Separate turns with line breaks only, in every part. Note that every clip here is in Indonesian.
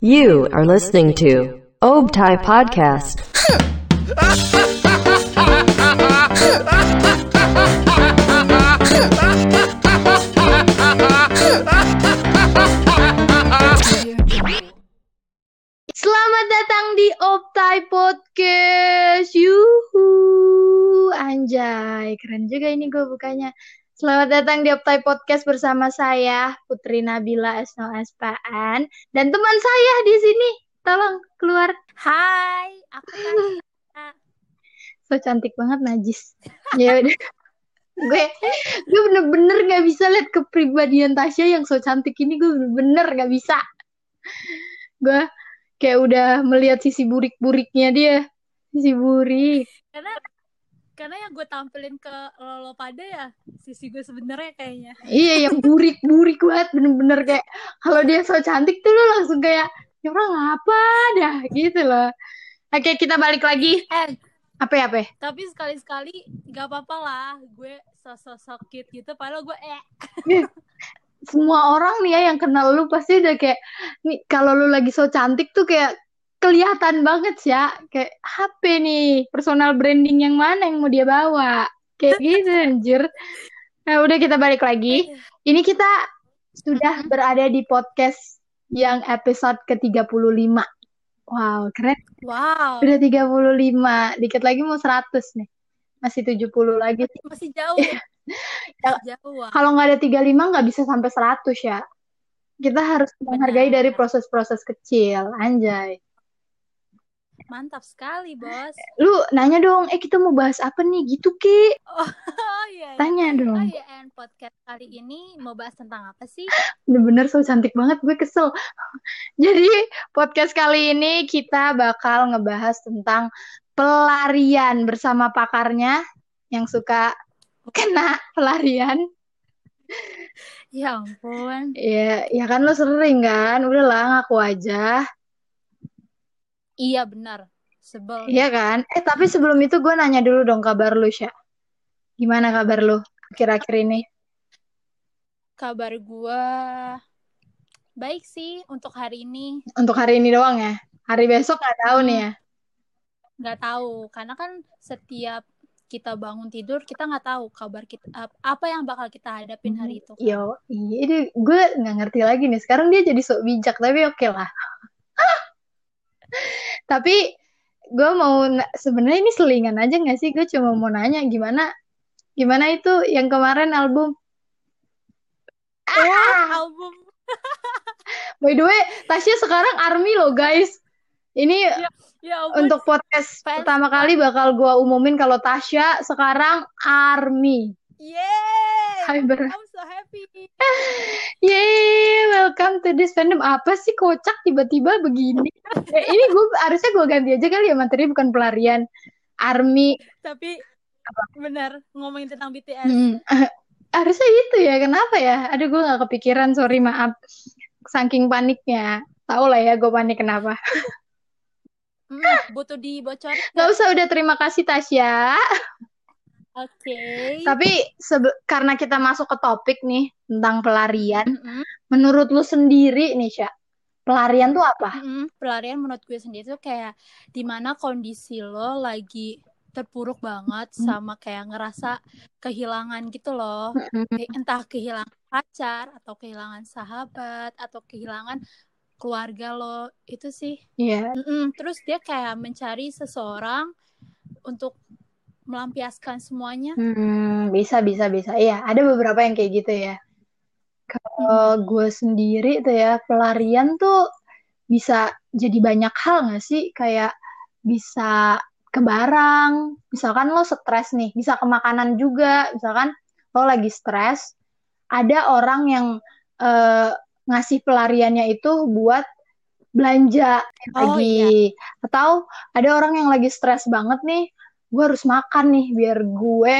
You are listening to Obtai Podcast.
Selamat datang di Optai Podcast. Yuhu. Anjay, keren juga ini gue bukanya. Selamat datang di Optai Podcast bersama saya Putri Nabila Esno Espaan dan teman saya di sini. Tolong keluar.
Hai, aku Tasya.
So cantik banget Najis. Ya udah. gue gue bener-bener nggak bisa lihat kepribadian Tasya yang so cantik ini gue bener-bener nggak bisa. Gue kayak udah melihat sisi burik-buriknya dia. Sisi burik.
Karena karena yang gue tampilin ke lo pada ya sisi gue sebenarnya kayaknya.
Iya yang burik-burik banget bener-bener kayak kalau dia so cantik tuh lo langsung kayak ya orang apa dah gitu loh. Oke kita balik lagi.
Eh,
Apa ya apa?
tapi sekali-sekali gak apa-apa lah gue sosok sakit gitu padahal gue eh
Semua orang nih ya yang kenal lu pasti udah kayak nih kalau lu lagi so cantik tuh kayak kelihatan banget ya kayak HP nih personal branding yang mana yang mau dia bawa kayak gitu anjir. Nah udah kita balik lagi. Ini kita sudah berada di podcast yang episode ke-35. Wow, keren.
wow
Udah 35, dikit lagi mau 100 nih. Masih 70 lagi.
masih jauh ya.
Ya.
jauh.
Kalau nggak ada 35 nggak bisa sampai 100 ya. Kita harus menghargai
Benar.
dari proses-proses kecil, anjay.
Mantap sekali bos
Lu nanya dong, eh kita mau bahas apa nih? Gitu, Ki.
oh iya, iya.
Tanya
oh
dong.
iya and podcast kali ini mau bahas tentang apa sih
Bener-bener so cantik banget, gue kesel. Jadi, podcast kali ini kita bakal ngebahas tentang pelarian bersama pakarnya yang suka kena pelarian.
ya ampun
Ya, ya kan lo sering kan? Udahlah ngaku aja.
Iya benar sebel
Iya kan? Eh, tapi sebelum itu gue nanya dulu dong kabar lu, Sya. Gimana kabar lu akhir-akhir ini?
kabar gue baik sih untuk hari ini
Untuk hari ini doang ya? Hari besok nggak tahu nih ya?
nggak tahu karena kan setiap kita bangun tidur kita nggak tahu kabar kita ap- apa yang bakal kita hadapin hari itu kan.
Yo, iya, ini gue nggak ngerti lagi nih. Sekarang dia jadi sok bijak, tapi oke lah. tapi gue mau na- sebenarnya ini selingan aja nggak sih? Gue cuma mau nanya gimana, gimana itu yang kemarin album?
Oh, album
By the way, Tasya sekarang army loh guys. Ini
ya ampun
untuk podcast
fans
pertama kali bakal gue umumin kalau Tasya sekarang army.
Yeay
Hai ber.
I'm so happy
Yeay, welcome to this fandom. Apa sih kocak tiba-tiba begini? Eh, ini gue harusnya gue ganti aja kali ya materi bukan pelarian. Army.
tapi benar ngomongin tentang BTS
Hmm, harusnya itu ya. Kenapa ya? Aduh gue nggak kepikiran. Sorry maaf. Saking paniknya. Tahu lah ya gue panik kenapa.
Hmm, butuh dibocorin
Gak usah udah terima kasih Tasya.
Oke
Tapi sebe- karena kita masuk ke topik nih tentang pelarian.
Mm-mm,
Menurut lu sendiri nih Sya. Pelarian tuh apa?
mm-mm. pelarian menurut gue sendiri tuh kayak di mana kondisi lo lagi terpuruk banget
Hmm.
sama kayak ngerasa kehilangan gitu loh
Mm-mm.
Ke- entah kehilangan pacar atau kehilangan sahabat atau kehilangan keluarga lo itu sih
Iya.
Mm-mm. terus dia kayak mencari seseorang untuk melampiaskan semuanya
Hmm, bisa, bisa, bisa. Iya, ada beberapa yang kayak gitu ya. Kalau gue sendiri tuh ya, pelarian tuh bisa jadi banyak hal nggak sih? Kayak bisa ke barang, misalkan lo stres nih, bisa ke makanan juga, misalkan lo lagi stres, ada orang yang eh, ngasih pelariannya itu buat belanja
Oh,
lagi, atau ada orang yang lagi stres banget nih, gue harus makan nih biar gue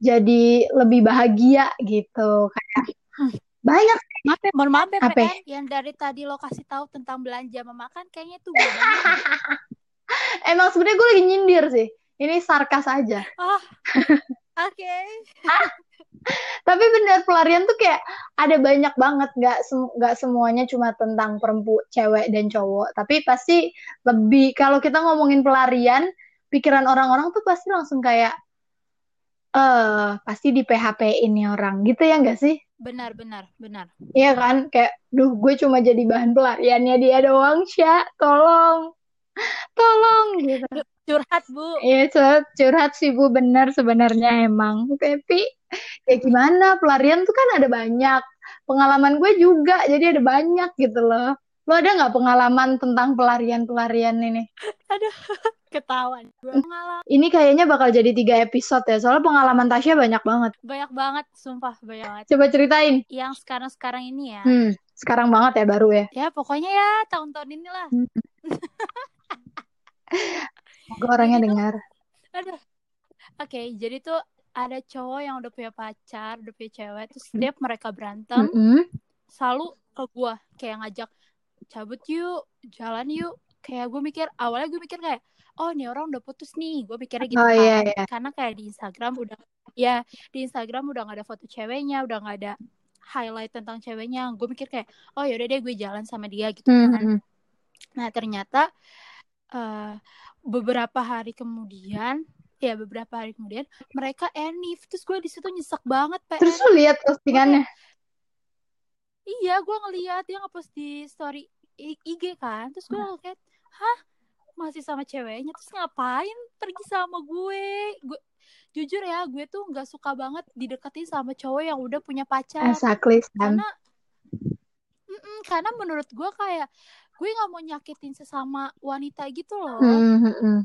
jadi lebih bahagia gitu, kayak banyak
maaf ya mohon maaf ya? PN yang dari tadi lo kasih tahu tentang belanja memakan kayaknya itu gue
Emang sebenarnya gue lagi nyindir sih. Ini sarkas aja.
ah Oke.
Tapi bener pelarian tuh kayak ada banyak banget, nggak sem- nggak semuanya cuma tentang perempuan, cewek dan cowok. Tapi pasti lebih kalau kita ngomongin pelarian, pikiran orang-orang tuh pasti langsung kayak eh pasti di PHP ini orang gitu ya nggak sih?
Benar, benar, benar.
Iya kan? Kayak, duh gue cuma jadi bahan pelariannya dia doang, Sya. Tolong. Tolong gitu.
Curhat, Bu.
Iya, curhat, curhat sih Bu bener sebenarnya emang. Tapi ya gimana? Pelarian tuh kan ada banyak. Pengalaman gue juga, jadi ada banyak gitu loh. Lo ada nggak pengalaman tentang pelarian-pelarian ini?
Aduh, ketahuan. Gue
Ini kayaknya bakal jadi tiga episode ya, soalnya pengalaman Tasya banyak banget.
banyak banget, sumpah banyak banget.
Coba ceritain.
Yang sekarang-sekarang ini ya.
Hmm, sekarang banget ya baru ya.
Ya, pokoknya ya tahun-tahun inilah.
Semoga orangnya
Jadi tuh,
dengar.
aduh. Oke, jadi tuh ada cowok yang udah punya pacar, udah punya cewek, terus setiap mereka berantem,
Mm-mm.
selalu ke gua kayak ngajak cabut yuk, jalan yuk. Kayak gue mikir, awalnya gue mikir kayak, oh ini orang udah putus nih, gue mikirnya gitu
Oh iya
kan.
iya.
Karena kayak di Instagram udah, ya di Instagram udah gak ada foto ceweknya, udah gak ada highlight tentang ceweknya. Gue mikir kayak, oh yaudah deh gue jalan sama dia gitu kan.
Hmm.
Nah ternyata eh, beberapa hari kemudian, ya beberapa hari kemudian mereka enif, terus gue di situ nyesek banget
Terus
PN.
lu lihat
Gue
postingannya?
iya gue ngeliat dia ngepost di story IG kan, terus gue kayak, hah masih sama ceweknya, terus ngapain pergi sama gue? Gue jujur ya, gue tuh nggak suka banget dideketin sama cowok yang udah punya pacar,
Exactly,
karena mm-mm, karena menurut gue kayak gue nggak mau nyakitin sesama wanita gitu loh.
Hmm, hmm, hmm.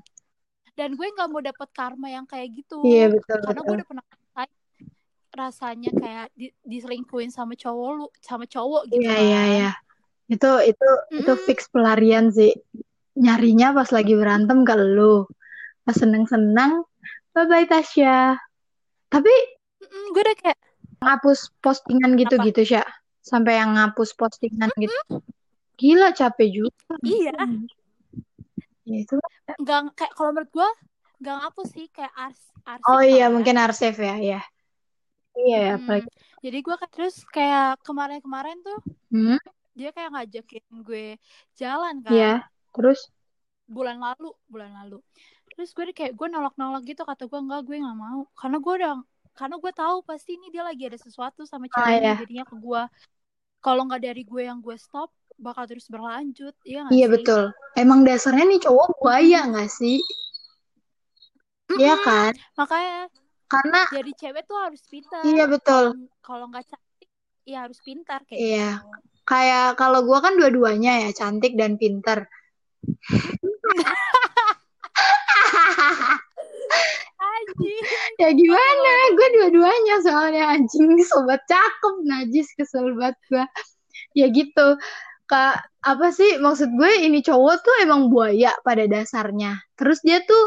dan gue nggak mau dapet karma yang kayak gitu
Iya betul
karena gue
betul.
udah pernah rasanya kayak di, diselingkuhin sama cowok lu sama cowok gitu
Iya iya
kan
iya. Itu itu itu
Mm-mm.
fix pelarian sih. Nyarinya pas lagi berantem ke lu. Pas seneng-seneng, bye bye Tasya. Tapi
Mm-mm, gue udah kayak
ngapus postingan
apa
gitu-gitu Sya. Sampai yang ngapus postingan gitu. Gila capek juga.
iya
Ya itu.
nggak kayak kalau menurut gue nggak ngapus sih kayak ars arsip
Oh iya
ya
mungkin arsip ya ya. Iya ya
Mm-mm.
apalagi.
jadi gue terus kayak kemarin-kemarin tuh
Hmm,
dia kayak ngajakin gue jalan
iya.
kan
Terus
bulan lalu bulan lalu terus gue kayak gue nolak-nolak gitu kata gue enggak gue nggak mau karena gue udah karena gue tahu pasti ini dia lagi ada sesuatu sama
ah
ceweknya
ya.
jadinya ke gue kalau nggak dari gue yang gue stop bakal terus berlanjut iya nggak
Iya
sih
betul. Emang dasarnya nih cowok buaya nggak sih? Iya
Mm-mm.
kan?
makanya
Karena
jadi cewek tuh harus pintar
iya betul.
kalau kalau nggak cantik ya harus pintar kayak
Iya.
gitu
Kayak kalau gua kan dua-duanya ya, cantik dan pinter.
anjing
Ya gimana? Gue dua-duanya soalnya anjing sobat cakep najis kesel banget gua. Ya gitu. Kak, apa sih maksud gue ini cowok tuh emang buaya pada dasarnya. Terus dia tuh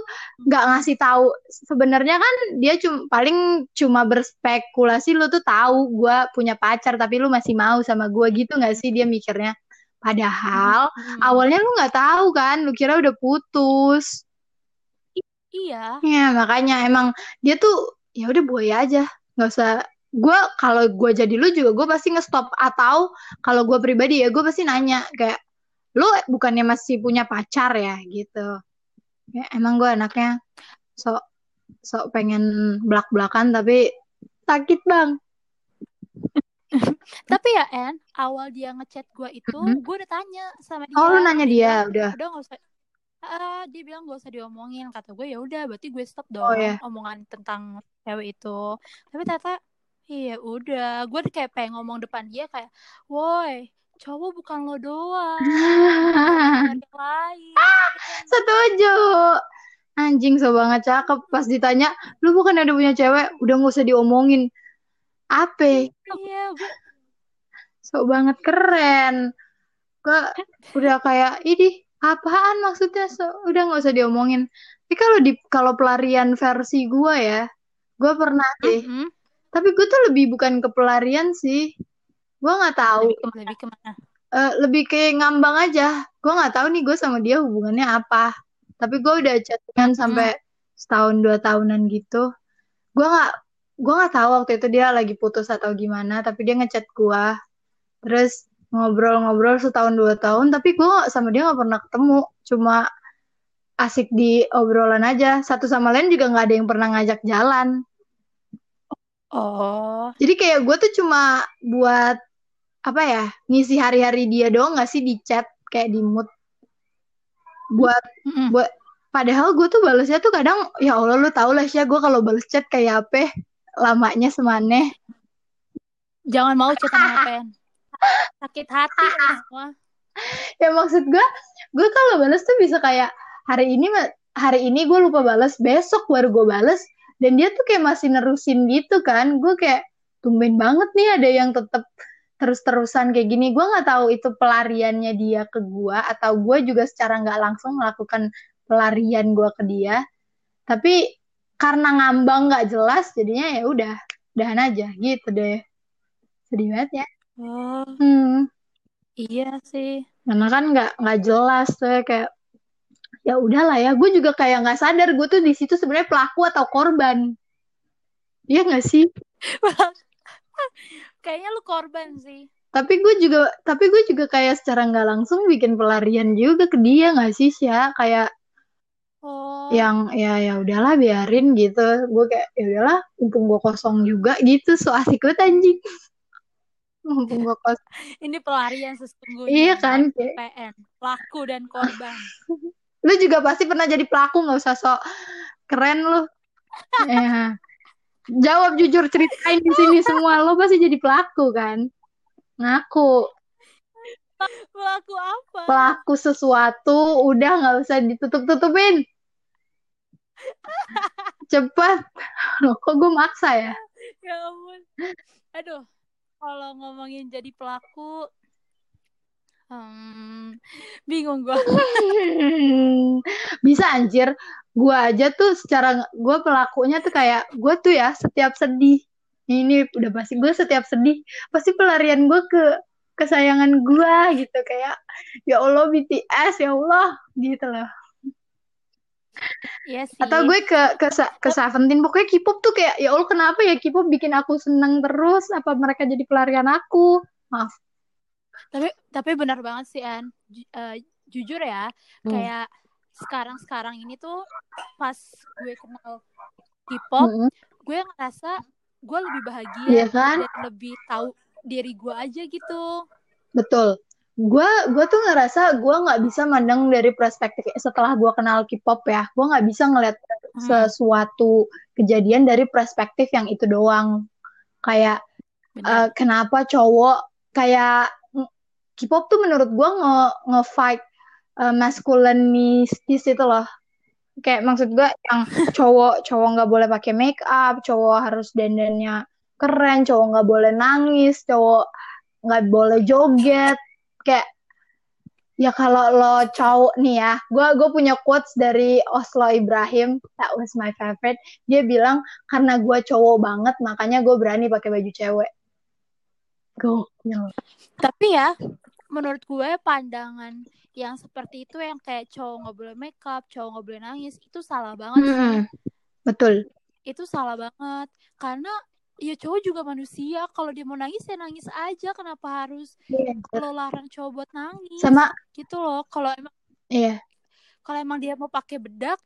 nggak ngasih tahu. Sebenarnya kan dia cuma paling cuma berspekulasi lu tuh tahu gua punya pacar tapi lu masih mau sama gua gitu nggak sih dia mikirnya. Padahal
Mm-mm.
awalnya lu nggak tahu kan, lu kira udah putus.
iya
Ya, makanya emang dia tuh ya udah buaya aja, nggak usah. Gue kalau gue jadi lu juga gue pasti nge-stop atau kalau gue pribadi ya gue pasti nanya kayak lu bukannya masih punya pacar ya gitu. Ya, emang gue anaknya sok sok pengen belak-belakan tapi sakit bang.
tapi ya En awal dia ngechat gue itu
Mhm.
gue udah tanya sama
Oh lu
dia
nanya
dia
dia udah.
udah nggak usah Ah, dia bilang gak usah diomongin kata gue ya udah berarti gue stop
Oh
dong
ya.
omongan tentang cewek itu tapi ternyata iya udah. Gue kayak pengen ngomong depan dia kayak woi cowok bukan lo doang. Yang lain.
Setuju. Anjing so banget. Cakep. Pas ditanya lu bukan ada punya cewek? Udah nggak usah diomongin. Apa
iya gue
so banget. Keren. Gue udah kayak ini apaan maksudnya? So udah nggak usah diomongin. Tapi kalau di kalau pelarian versi gue ya gue pernah sih
Mhm.
Tapi gue tuh lebih bukan ke pelarian sih. Gue nggak tahu.
Lebih ke lebih ke mana
Eh, lebih kayak ngambang aja. Gue nggak tahu nih gue sama dia hubungannya apa. Tapi gue udah chattingan
Mhm.
sampai setahun dua tahunan gitu. Gue nggak gue nggak tahu waktu itu dia lagi putus atau gimana tapi dia ngechat gue terus ngobrol-ngobrol setahun dua tahun tapi gue sama dia nggak pernah ketemu. Cuma asik di obrolan aja. Satu sama lain juga nggak ada yang pernah ngajak jalan
Oh,
jadi kayak gue tuh cuma buat apa ya ngisi hari-hari dia doang nggak sih di chat kayak di mood buat
mm-mm.
buat padahal gue tuh balesnya tuh kadang ya Allah lu tau lah sih gue kalau bales chat kayak apa lamanya semane
jangan mau chat sama pen. Sakit hati semua.
ya maksud gue gue kalau bales tuh bisa kayak hari ini hari ini gue lupa bales besok baru gue bales dan dia tuh kayak masih nerusin gitu kan. Gue kayak tumben banget nih ada yang tetap terus-terusan kayak gini. Gue nggak tahu itu pelariannya dia ke gue atau gue juga secara nggak langsung melakukan pelarian gue ke dia. Tapi karena ngambang nggak jelas jadinya ya udah udahan aja gitu deh. Sedih banget ya.
Oh,
hmm.
Iya sih.
karena kan nggak nggak jelas tuh kayak ya udahlah ya gue juga kayak nggak sadar gue tuh di situ sebenarnya pelaku atau korban iya nggak sih
Kayaknya lu korban sih.
tapi gue juga tapi gue juga kayak secara nggak langsung bikin pelarian juga ke dia nggak sih Sya kayak
Oh,
yang ya ya udahlah biarin gitu gue kayak ya udahlah mumpung gue kosong juga gitu so asik banget anjing mumpung gue kosong
ini pelarian sesungguhnya.
iya kan
PN, pelaku dan korban.
lu juga pasti pernah jadi pelaku nggak usah sok keren lu. Ya jawab jujur ceritain di sini semua. Lo pasti jadi pelaku kan? Ngaku.
Pelaku apa?
pelaku sesuatu udah nggak usah ditutup tutupin cepet. Loh, kok gue maksa ya?
Ya ampun. Aduh, kalau ngomongin jadi pelaku, hmm, bingung gua.
bisa anjir. Gue aja tuh secara gue pelakunya tuh kayak gue tuh ya setiap sedih. Ini udah pasti gue setiap sedih pasti pelarian gue ke kesayangan gue gitu. Kayak ya Allah BTS ya Allah gitu loh.
Iya sih.
atau gue ke ke ke Seventeen pokoknya K-pop tuh kayak ya Allah kenapa ya K-pop bikin aku seneng terus? Apa mereka jadi pelarian aku? Maaf
Tapi tapi benar banget sih An. Ju- eh, jujur ya,
Hmm.
kayak sekarang-sekarang ini tuh pas gue kenal K-pop,
Mm-mm.
gue ngerasa gue lebih bahagia
Iya kan
dan lebih tahu diri gue aja gitu.
Betul. Gue gue tuh ngerasa gue nggak bisa mandang dari perspektif setelah gue kenal K-pop ya, gue nggak bisa ngeliat
Hmm.
sesuatu kejadian dari perspektif yang itu doang. Kayak
Benar.
eh, kenapa cowok kayak K-pop tuh menurut gue nge nge-fight eh, masculinistis itu loh. Kayak maksud gue yang cowok cowok nggak boleh pakai make up, cowok harus dandannya keren, cowok nggak boleh nangis, cowok nggak boleh joget. Kayak ya kalau lo cowok nih ya, gue gue punya quotes dari Oslo Ibrahim, that was my favorite. Dia bilang karena gue cowok banget, makanya gue berani pakai baju cewek. Gokil.
Tapi ya, menurut gue pandangan yang seperti itu yang kayak cowok nggak boleh make up, cowok nggak boleh nangis, itu salah banget sih.
Mm-mm. Betul.
Itu salah banget. Karena ya cowok juga manusia. Kalau dia mau nangis ya nangis aja. Kenapa harus lo larang cowok buat nangis?
Sama
Gitu loh. Kalau emang
iya.
kalau emang dia mau pakai bedak,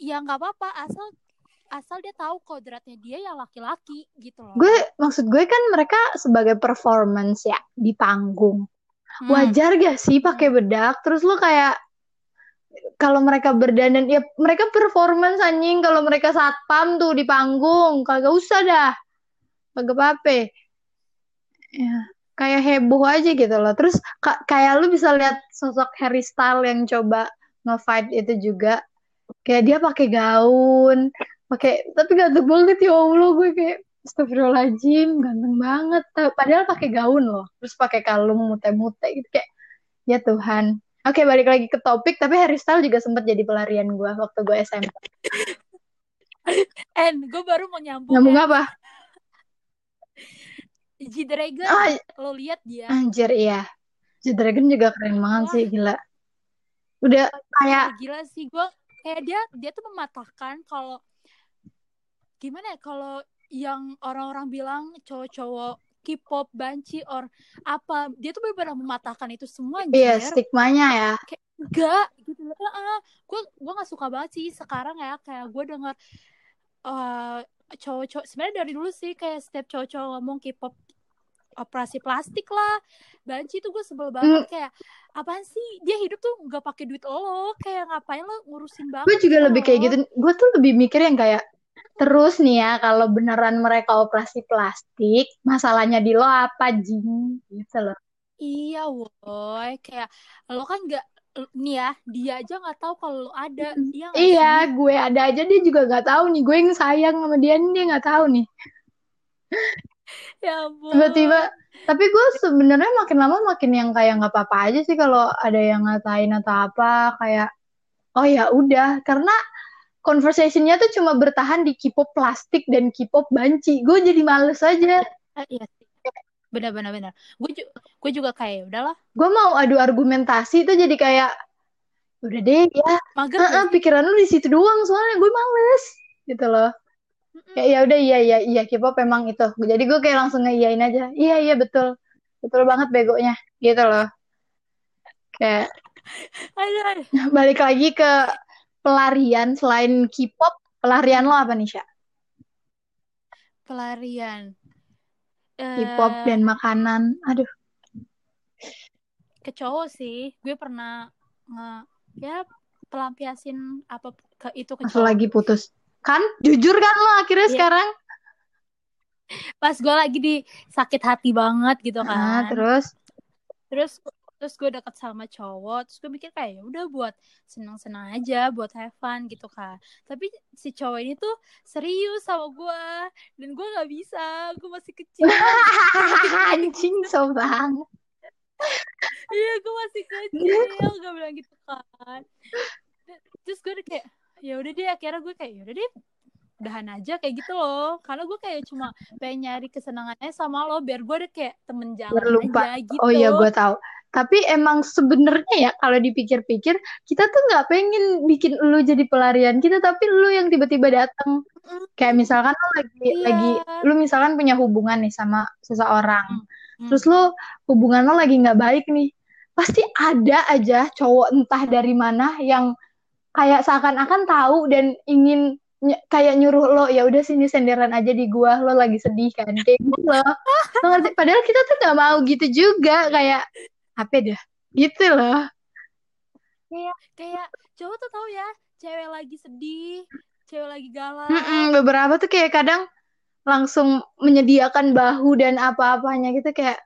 ya nggak apa-apa. Asal asal dia tahu kodratnya dia ya laki-laki gitu loh.
Gue maksud gue kan mereka sebagai performance ya di panggung.
Hmm.
Wajar gak sih pakai bedak? Terus lo kayak kalau mereka berdandan ya mereka performance anjing kalau mereka satpam tuh di panggung kagak usah dah. Kagak apa Ya, kayak heboh aja gitu loh. Terus ka- kayak lu bisa lihat sosok Harry Style yang coba nge-fight itu juga. Kayak dia pakai gaun, pakai tapi ganteng banget ya Allah gue kayak Astagfirullahaladzim, ganteng banget. Padahal pakai gaun loh, terus pakai kalung mute-mute gitu kayak ya Tuhan. Oke, balik lagi ke topik, tapi Harry Style juga sempat jadi pelarian gue waktu gue SMP.
En, gue baru mau nyambung.
Nyambung
ya.
apa?
G-Dragon,
Ah,
lo lihat dia.
anjir iya. G-Dragon juga keren banget sih, gila. Udah kayak
gila sih gue kayak dia dia tuh mematahkan kalau gimana ya kalau yang orang-orang bilang cowok-cowok K-pop, banci, or apa dia tuh benar-benar mematahkan itu semua
Iya,
anjir
stigmanya ya.
enggak gitu loh. Uh, gue gue nggak suka banget sih sekarang ya kayak gue denger eh cowok-cowok sebenarnya dari dulu sih kayak setiap cowok-cowok ngomong K-pop operasi plastik lah banci tuh gue sebel banget kayak apaan sih? Dia hidup tuh nggak pakai duit lo kayak ngapain lo ngurusin banget
Gue juga lebih kayak gitu. Gue tuh lebih mikir yang kayak terus nih ya kalau beneran mereka operasi plastik, masalahnya di lo apa jing gitu loh.
Iya, woi, kayak lo kan nggak nih ya, dia aja nggak tahu kalau lo ada, iya
Iya,
sih?
gue ada aja dia juga nggak tahu nih. Gue yang sayang sama dia nih, dia nggak tahu nih.
Ya ampun.
Tiba-tiba, tapi gue sebenarnya makin lama makin yang kayak nggak apa-apa aja sih kalau ada yang ngatain atau apa kayak oh ya udah karena conversationnya tuh cuma bertahan di K-pop plastik dan K-pop banci. Gue jadi males aja.
Ah, iya sih. Benar-benar benar. Gue ju- gue juga kayak "Ya udahlah,
Gue mau adu argumentasi tuh jadi kayak udah deh ya.
mager gak sih?
pikiran lu di situ doang soalnya gue males gitu loh.
Mm-mm.
Ya ya udah iya iya iya K-pop emang itu. Jadi gue kayak langsung ngeiyain aja. Iya iya betul. Betul banget begonya gitu loh. Kayak
Aduh, aduh.
balik lagi ke pelarian selain K-pop, pelarian lo apa nih, Sya?
Pelarian.
K-pop
Eh,
dan makanan. Aduh,
ke cowok sih. Gue pernah nge ya pelampiasin apa ke itu ke cowok.
lagi putus. Kan? Jujur kan lo akhirnya
Iya.
sekarang?
Pas gue lagi di sakit hati banget gitu
Ah,
kan.
terus
terus terus gue deket sama cowok terus gue mikir kayak ya udah buat senang-senang aja buat have fun gitu kan. Tapi si cowok ini tuh serius sama gue dan gue nggak bisa gue masih kecil.
Anjing so banget.
iya gue masih kecil gue bilang gitu kan. Terus gue kayak ya udah deh akhirnya gue kayak ya udah deh udahan aja kayak gitu loh karena gue kayak cuma pengen nyari kesenangannya sama lo biar gue udah kayak temen jalan
lupa.
aja gitu
Oh iya, gue tahu. Tapi emang sebenarnya ya kalau dipikir-pikir, kita tuh nggak pengen bikin lu jadi pelarian kita, tapi lu yang tiba-tiba datang. Kayak misalkan lu lagi
Iya.
lagi lu misalkan punya hubungan nih sama seseorang.
mm.
Terus lo hubungan lo lagi nggak baik nih. Pasti ada aja cowok entah dari mana yang kayak seakan-akan tahu dan ingin ny- kayak nyuruh lo ya udah sini senderan aja di gua lo lagi sedih kan kayak gitu loh. Padahal kita tuh nggak mau gitu juga kayak apa dah gitu loh.
kayak cowok tuh tahu ya cewek lagi sedih cewek lagi galau
Mm-mm, beberapa tuh kayak kadang langsung menyediakan bahu dan apa-apanya gitu kayak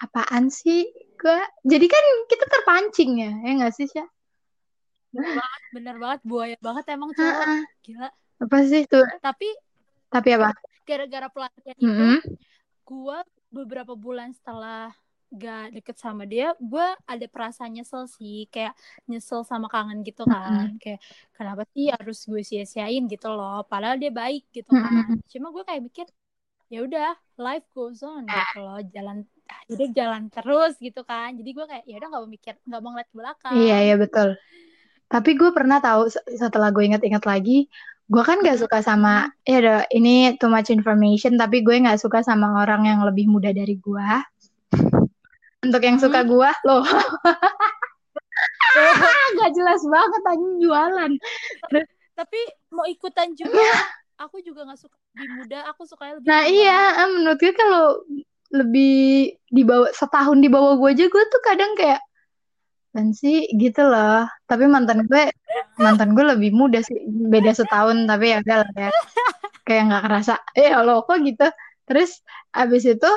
apaan sih gua jadi kan kita terpancing ya ya nggak sih Syah?
Bener banget buaya banget emang cowok.
Heeh.
gila.
Apa sih tuh
tapi
tapi apa?
gara-gara pelatihan itu
Mm-mm.
gue beberapa bulan setelah gak deket sama dia gue ada perasaan nyesel sih. Kayak nyesel sama kangen gitu kan. Kayak kenapa sih harus gue sia-siain? gitu loh. Padahal dia baik gitu kan. Cuma gue kayak mikir ya udah life goes on gitu loh. Jalan hidup jalan terus gitu kan. Jadi gue kayak ya udah nggak mau mikir nggak mau ngeliat ke belakang.
Iya, iya betul. Tapi gue pernah tahu se- setelah gue ingat-ingat lagi, gue kan gak suka sama, ya udah ini too much information, tapi gue gak suka sama orang yang lebih muda dari gue. Untuk yang suka gue, loh, gak jelas banget anjing jualan.
tapi mau ikutan juga aku juga nggak suka lebih muda aku suka lebih
Nah
tua.
iya, menurut gue kalau lebih di bawah setahun di bawah gue aja, gue tuh kadang kayak kan sih gitu loh. Tapi mantan gue, mantan gue lebih muda sih, beda setahun, tapi ya udah lah ya. kayak nggak kerasa. Eh lo kok gitu? Terus abis itu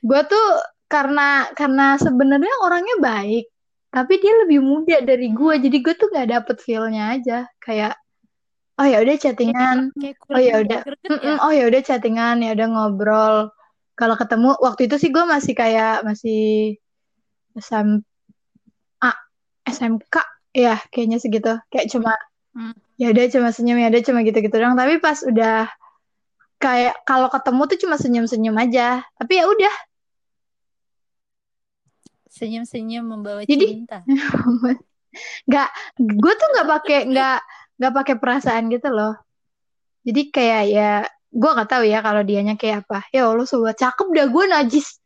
gue tuh karena karena sebenarnya orangnya baik tapi dia lebih muda dari gue. Jadi gue tuh nggak dapet feelnya aja. Kayak oh ya udah chattingan. Oh ya udah.
ya?
Oh ya udah chattingan ya udah ngobrol. Kalau ketemu waktu itu sih gue masih kayak masih SM ah, SMK ya kayaknya segitu kayak cuma
Hmm.
ya udah cuma senyum ya udah cuma gitu-gitu doang. Tapi pas udah kayak kalau ketemu tuh cuma senyum-senyum aja. Tapi ya udah.
Senyum-senyum membawa
Jadi-
cinta.
Nggak gue tuh nggak pakai nggak nggak pakai perasaan gitu loh. Jadi kayak ya gue nggak tahu ya kalau dianya kayak apa. Ya Allah sobat. Cakep dah gue najis.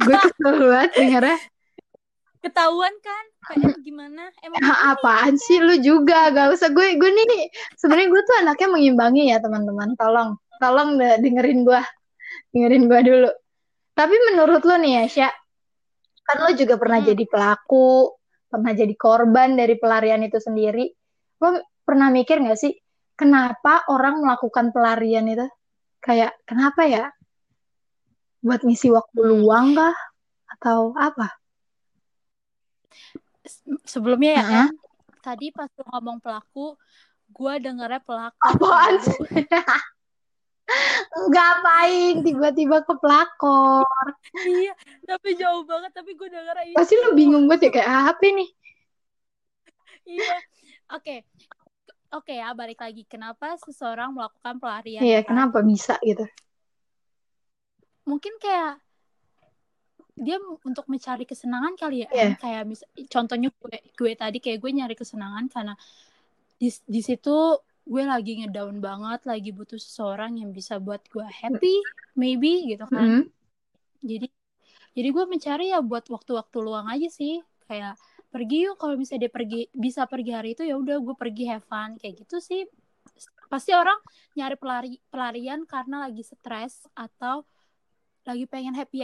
Gue kesel banget dengernya
Ketahuan kan? PM gimana? Emang
Ah, apaan sih? Lu juga gak usah. Gue gue nih sebenarnya gue tuh anaknya mengimbangi ya teman-teman. Tolong tolong deh dengerin gue dengerin gue dulu. Tapi menurut lo nih ya Sya kan lo juga pernah
Hmm.
jadi pelaku pernah jadi korban dari pelarian itu sendiri. Lo pernah mikir gak sih kenapa orang melakukan pelarian itu? Kayak kenapa ya? Buat ngisi waktu
Hmm.
luang kah? Atau apa
sebelumnya ya kan tadi pas lu ngomong pelaku gue dengernya pelaku
apaan sih? Ngapain tiba-tiba ke pelakor?
Iya tapi jauh banget tapi gue dengernya itu
pasti lu bingung banget ya kayak "Ah, apa nih
iya oke. Oke ya balik lagi. Kenapa seseorang melakukan pelarian
iya kenapa bisa gitu?
Mungkin kayak dia untuk mencari kesenangan kali ya. Em. kayak mis- contohnya gue gue tadi kayak gue nyari kesenangan karena di di situ gue lagi ngedown banget lagi butuh seseorang yang bisa buat gue happy maybe gitu kan
Mm-mm.
jadi jadi gue mencari ya buat waktu-waktu luang aja sih kayak pergi yuk kalau misalnya dia pergi bisa pergi hari itu ya udah gue pergi have fun kayak gitu sih pasti orang nyari pelari pelarian karena lagi stres atau lagi pengen happy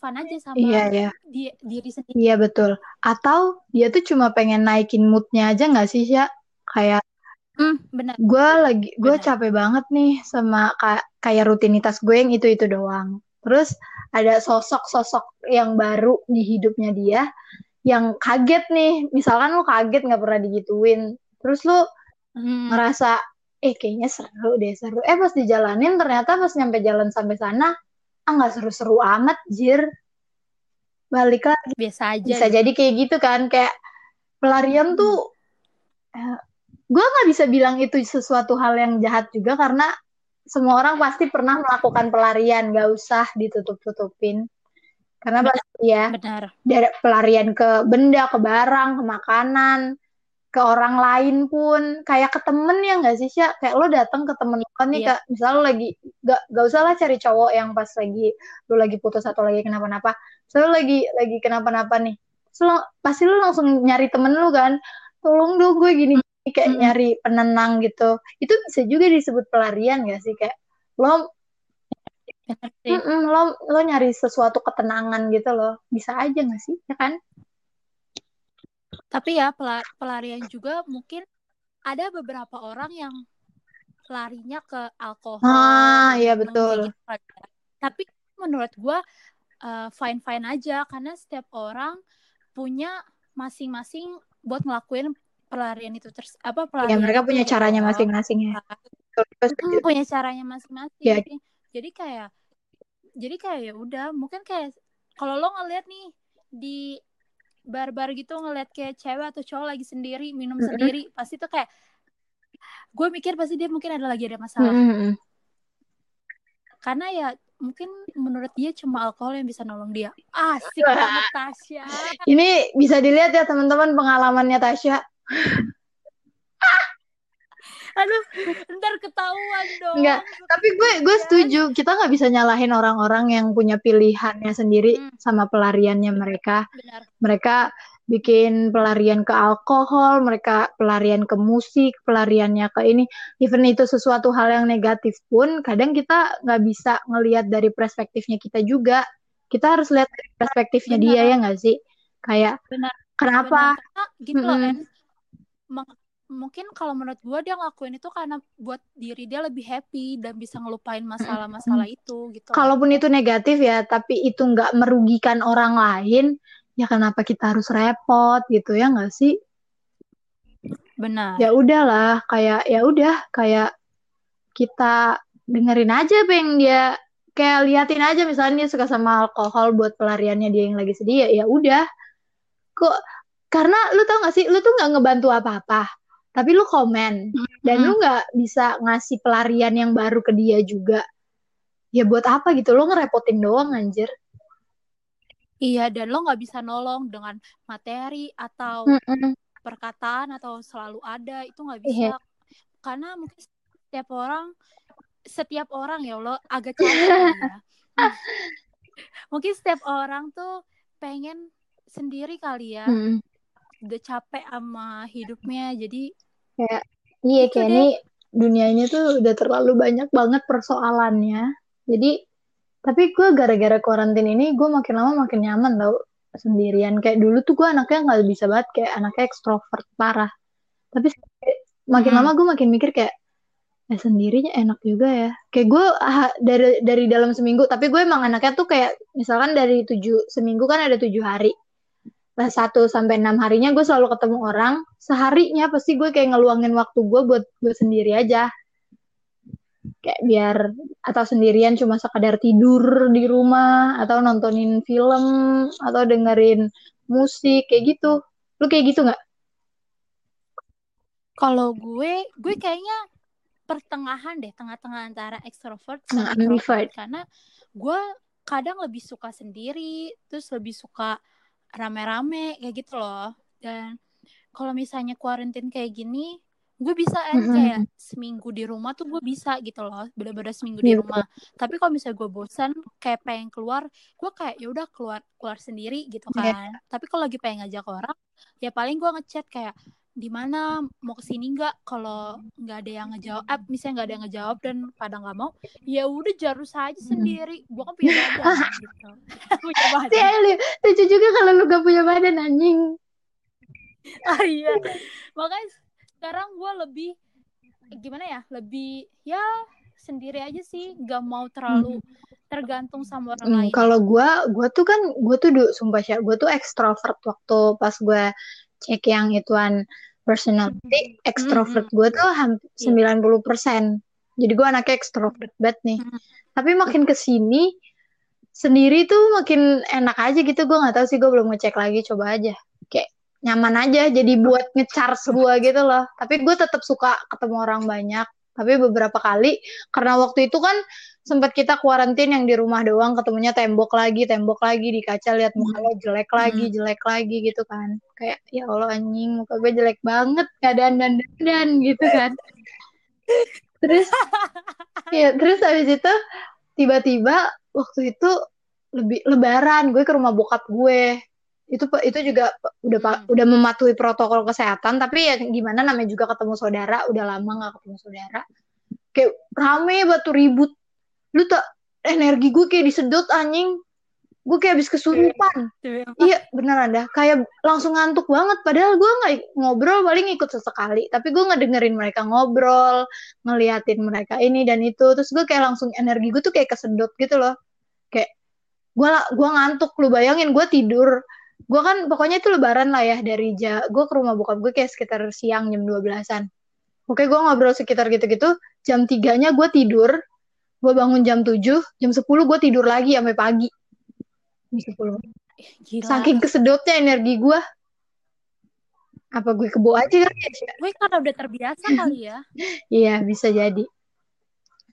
fun aja sama
iya iya.
di, diri sendiri.
Iya betul. Atau dia tuh cuma pengen naikin moodnya aja nggak sih ya kayak
Hmm, benar.
gue lagi gue capek banget nih sama ka- kayak rutinitas gue yang itu itu doang. Terus ada sosok-sosok yang baru di hidupnya dia yang kaget nih. Misalkan lu kaget nggak pernah digituin. Terus lu
Hmm,
ngerasa eh kayaknya seru deh seru. Eh pas dijalanin ternyata pas nyampe jalan sampai sana ah nggak seru-seru amat jir. Balik lagi.
Biasa aja
bisa
gitu.
jadi kayak gitu kan kayak pelarian tuh gue nggak bisa bilang itu sesuatu hal yang jahat juga karena semua orang pasti pernah melakukan pelarian gak usah ditutup-tutupin. Karena pasti ya
benar.
dari pelarian ke benda ke barang ke makanan ke orang lain pun. Kayak ke temen ya nggak sih Sya? kayak lo datang ke temen lo kan nih
Iya.
kak. Misal lo lagi gak, gak usah lah cari cowok yang pas lagi lo lagi putus atau lagi kenapa-napa. So lo lagi lagi kenapa-napa nih so, lo, pasti lo langsung nyari temen lo kan. Tolong dong gue gini, kayak
Mm-mm.
nyari penenang gitu. Itu bisa juga disebut pelarian gak sih kayak lo
sih
mm-mm, lo lo nyari sesuatu ketenangan gitu loh. Bisa aja gak sih ya kan
tapi ya pela- pelarian juga mungkin ada beberapa orang yang larinya ke alkohol
Ah, iya, betul.
gitu kan. tapi menurut gue fine fine aja karena setiap orang punya masing-masing buat ngelakuin pelarian itu terus apa
ya
pelarian
mereka
itu
punya
gitu
caranya
loh.
masing-masing ya Betul, gue setuju.
Mm, punya caranya masing-masing
Ya.
jadi kayak jadi kayak ya udah mungkin kayak kalau lo ngeliat nih di bar-bar gitu ngeliat kayak cewek atau cowok lagi sendiri minum
Mm-mm.
sendiri pasti tuh kayak gue mikir pasti dia mungkin ada lagi ada masalah
Mm-mm.
karena ya mungkin menurut dia cuma alkohol yang bisa nolong dia asik banget Tasya
Ini bisa dilihat ya teman-teman pengalamannya Tasya.
Aduh ntar ketahuan dong
Enggak, Tapi gue gue
Iya.
setuju. Kita nggak bisa nyalahin orang-orang yang punya pilihannya sendiri
Hmm.
sama pelariannya mereka.
benar
Mereka bikin pelarian ke alkohol, mereka pelarian ke musik, pelariannya ke ini. Even itu sesuatu hal yang negatif pun, kadang kita nggak bisa ngelihat dari perspektifnya kita juga. Kita harus lihat dari perspektifnya
Benar.
dia ya nggak sih? Kayak
Benar.
kenapa?
Benar, karena gitu loh
Mm-mm.
En Meng- mungkin kalau menurut gue dia ngelakuin itu karena buat diri dia lebih happy dan bisa ngelupain masalah-masalah itu gitu.
Kalaupun itu negatif ya, tapi itu nggak merugikan orang lain, ya kenapa kita harus repot gitu ya nggak sih?
benar.
Ya udahlah, kayak ya udah kayak kita dengerin aja yang dia. Kayak liatin aja misalnya dia suka sama alkohol buat pelariannya dia yang lagi sedih ya ya udah. Kok karena lu tau gak sih lu tuh nggak ngebantu apa-apa tapi lu komen dan
Mm.
lu nggak bisa ngasih pelarian yang baru ke dia juga ya buat apa gitu lu ngerepotin doang anjir
iya dan lo nggak bisa nolong dengan materi atau
Mm-mm.
perkataan atau selalu ada itu nggak
Iya.
bisa karena mungkin setiap orang setiap orang ya Allah agak capek ya mungkin setiap orang tuh pengen sendiri kali ya
Hmm.
Udah capek sama hidupnya jadi
Kayak iya
Itu
kayak ini dunia ini tuh udah terlalu banyak banget persoalannya. Jadi tapi gue gara-gara karantin ini gue makin lama makin nyaman tau sendirian. Kayak dulu tuh gue anaknya nggak bisa banget kayak anaknya ekstrovert parah. Tapi makin
Hmm.
lama gue makin mikir kayak eh sendirinya enak juga ya. Kayak gue ah, dari dari dalam seminggu. Tapi gue emang anaknya tuh kayak misalkan dari tujuh seminggu kan ada tujuh hari. Nah, satu sampai enam harinya gue selalu ketemu orang. Seharinya pasti gue kayak ngeluangin waktu gue buat gue sendiri aja. Kayak biar atau sendirian cuma sekadar tidur di rumah atau nontonin film atau dengerin musik kayak gitu. Lu kayak gitu nggak?
kalau gue gue kayaknya pertengahan deh tengah-tengah antara extrovert
Nah,
sama
ambivert.
introvert karena gue kadang lebih suka sendiri terus lebih suka rame-rame kayak gitu loh dan kalau misalnya quarantine kayak gini gue bisa kan
Mm-mm.
kayak seminggu di rumah tuh gue bisa gitu loh bener-bener seminggu di
Iya,
rumah tapi kalau misalnya gue bosan kayak pengen keluar gue kayak ya udah keluar keluar sendiri gitu
Iya.
kan tapi kalau lagi pengen ngajak orang ya paling gue ngechat kayak di mana mau ke sini nggak kalau nggak ada yang ngejawab eh, misalnya nggak ada yang ngejawab dan pada nggak mau ya udah jarus aja
Mm.
sendiri. Gue kan punya badan gitu. Punya
Si
badan.
Eli, lucu juga kalau lu gak punya badan anjing.
ah iya. Makanya sekarang gue lebih gimana ya lebih ya sendiri aja sih. Nggak mau terlalu tergantung sama orang
Hmm,
lain.
kalau gue, gue tuh kan, gue tuh du, sumpah sih, gue tuh ekstrovert waktu pas gue cek yang ituan personality, ekstrovert gue tuh hampir
Iya.
90%. Jadi gue anaknya ekstrovert banget nih.
Hmm.
Tapi makin ke sini, sendiri tuh makin enak aja gitu. Gue nggak tahu sih, gue belum ngecek lagi, coba aja. Kayak nyaman aja, jadi buat ngecharge gue gitu loh. Tapi gue tetap suka ketemu orang banyak. Tapi beberapa kali, karena waktu itu kan sempat kita kuarantin yang di rumah doang ketemunya tembok lagi tembok lagi di kaca lihat muka lo jelek lagi jelek lagi gitu kan. Kayak ya Allah anjing muka gue jelek banget keadaan dan dan gitu kan. Terus ya terus habis itu tiba-tiba waktu itu lebih lebaran gue ke rumah bokap gue. Itu itu juga udah
Hmm.
udah mematuhi protokol kesehatan tapi ya gimana namanya juga ketemu saudara udah lama nggak ketemu saudara. Kayak rame batu ribut lu tak energi gue kayak disedot anjing. Gue kayak habis kesurupan.
Demi apa?
iya beneran dah. Kayak langsung ngantuk banget. Padahal gue nggak ngobrol paling ikut sesekali. Tapi gue ngedengerin mereka ngobrol ngeliatin mereka ini dan itu. Terus gue kayak langsung energi gue tuh kayak kesedot gitu loh. Kayak gue gue ngantuk lu bayangin gue tidur. Gue kan pokoknya itu lebaran lah ya dari ja gue ke rumah bokap gue kayak sekitar siang jam 12-an oke gue ngobrol sekitar gitu-gitu jam tiganya gue tidur gue bangun jam 7 jam 10 gue tidur lagi sampai pagi jam 10
Gila.
saking kesedotnya energi gue apa gue kebo aja kali ya Sya?
Gue karena udah terbiasa kali ya.
iya bisa jadi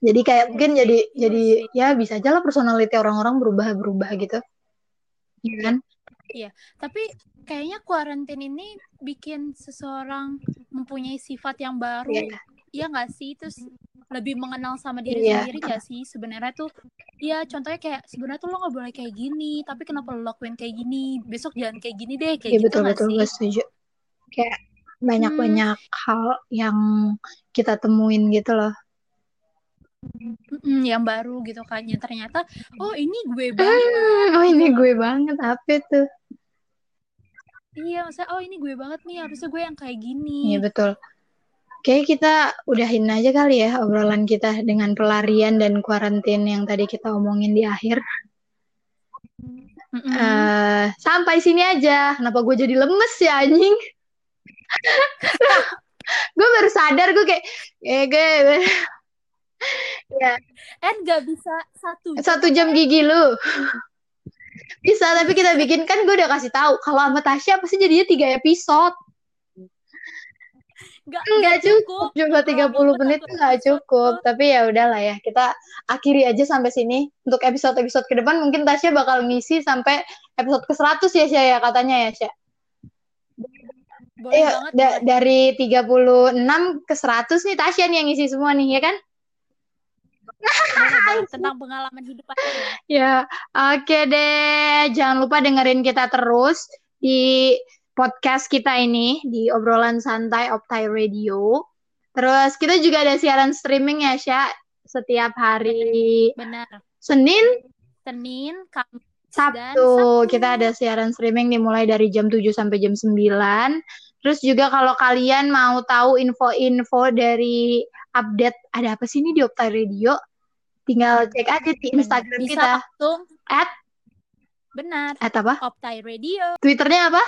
jadi kayak mungkin jadi
Iya
jadi ya bisa aja lah personality orang-orang berubah-berubah gitu Iya kan
Tapi kayaknya kuarantin ini bikin seseorang mempunyai sifat yang baru.
Iya.
Iya nggak sih? Terus lebih mengenal sama diri
Iya.
sendiri nggak sih? Sebenarnya tuh, ya contohnya kayak sebenarnya tuh lo nggak boleh kayak gini, tapi kenapa lo lakuin kayak gini? Besok jangan kayak gini deh, kayak
Iya
gitu
betul betul
sih?
gue setuju kayak banyak-banyak hal yang kita temuin gitu loh
Mm-mm, yang baru gitu kan. Yang ternyata, oh ini gue banget.
Hmm, oh ini gue banget apa tuh
Iya, maksudnya oh ini gue banget nih. Harusnya gue yang kayak gini.
Iya betul Kayaknya kita udahin aja kali ya obrolan kita dengan pelarian dan kuarantin yang tadi kita omongin di akhir.
Mm-mm.
Eh, sampai sini aja. Kenapa gue jadi lemes ya anjing? gue baru sadar gue kayak eh gue ya
Eh nggak bisa satu jam.
satu jam gigi lu bisa tapi kita bikin kan gue udah kasih tahu kalau sama Tasya pasti jadinya tiga episode
Nggak,
nggak cukup cuma 30
Ngobrol
menit tuh nggak
episode
cukup tapi ya udahlah ya kita akhiri aja sampai sini untuk episode-episode ke depan mungkin Tasya bakal ngisi sampai episode ke 100 ya Sya ya katanya ya Sya
Boleh
Iya,
banget.
da-
boleh.
dari 36 ke 100 nih Tasya nih yang ngisi semua nih, ya kan?
Tentang pengalaman hidup aja ya.
Ya, oke deh. Jangan lupa dengerin kita terus di podcast kita ini, di obrolan santai Optai Radio. Terus kita juga ada siaran streaming ya, Sya. Setiap hari
Benar.
Senin,
Senin, Kamis, dan
Sabtu. Kita ada siaran streaming dimulai dari jam 7 sampai jam 9. Terus juga kalau kalian mau tahu info-info dari update ada apa sih ini di Optai Radio, tinggal cek aja di. Instagram
Bisa
kita.
langsung.
At?
Benar.
At apa?
Optai Radio.
Twitternya apa?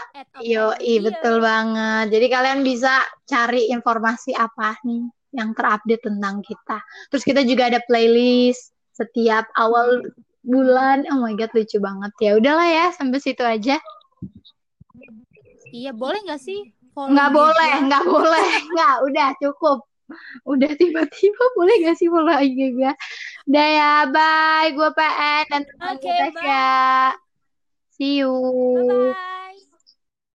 Yo, betul banget. Jadi kalian bisa cari informasi apa nih yang terupdate tentang kita. Terus kita juga ada playlist setiap awal bulan. Oh my god, lucu banget. Ya udahlah ya, sampai situ aja.
Iya, boleh nggak sih?
Nggak boleh, nggak boleh. Nggak, udah cukup. Udah tiba-tiba boleh gak sih follow IG gue? Udah ya, bye. Gue PN dan teman Tasya. see you，
拜拜。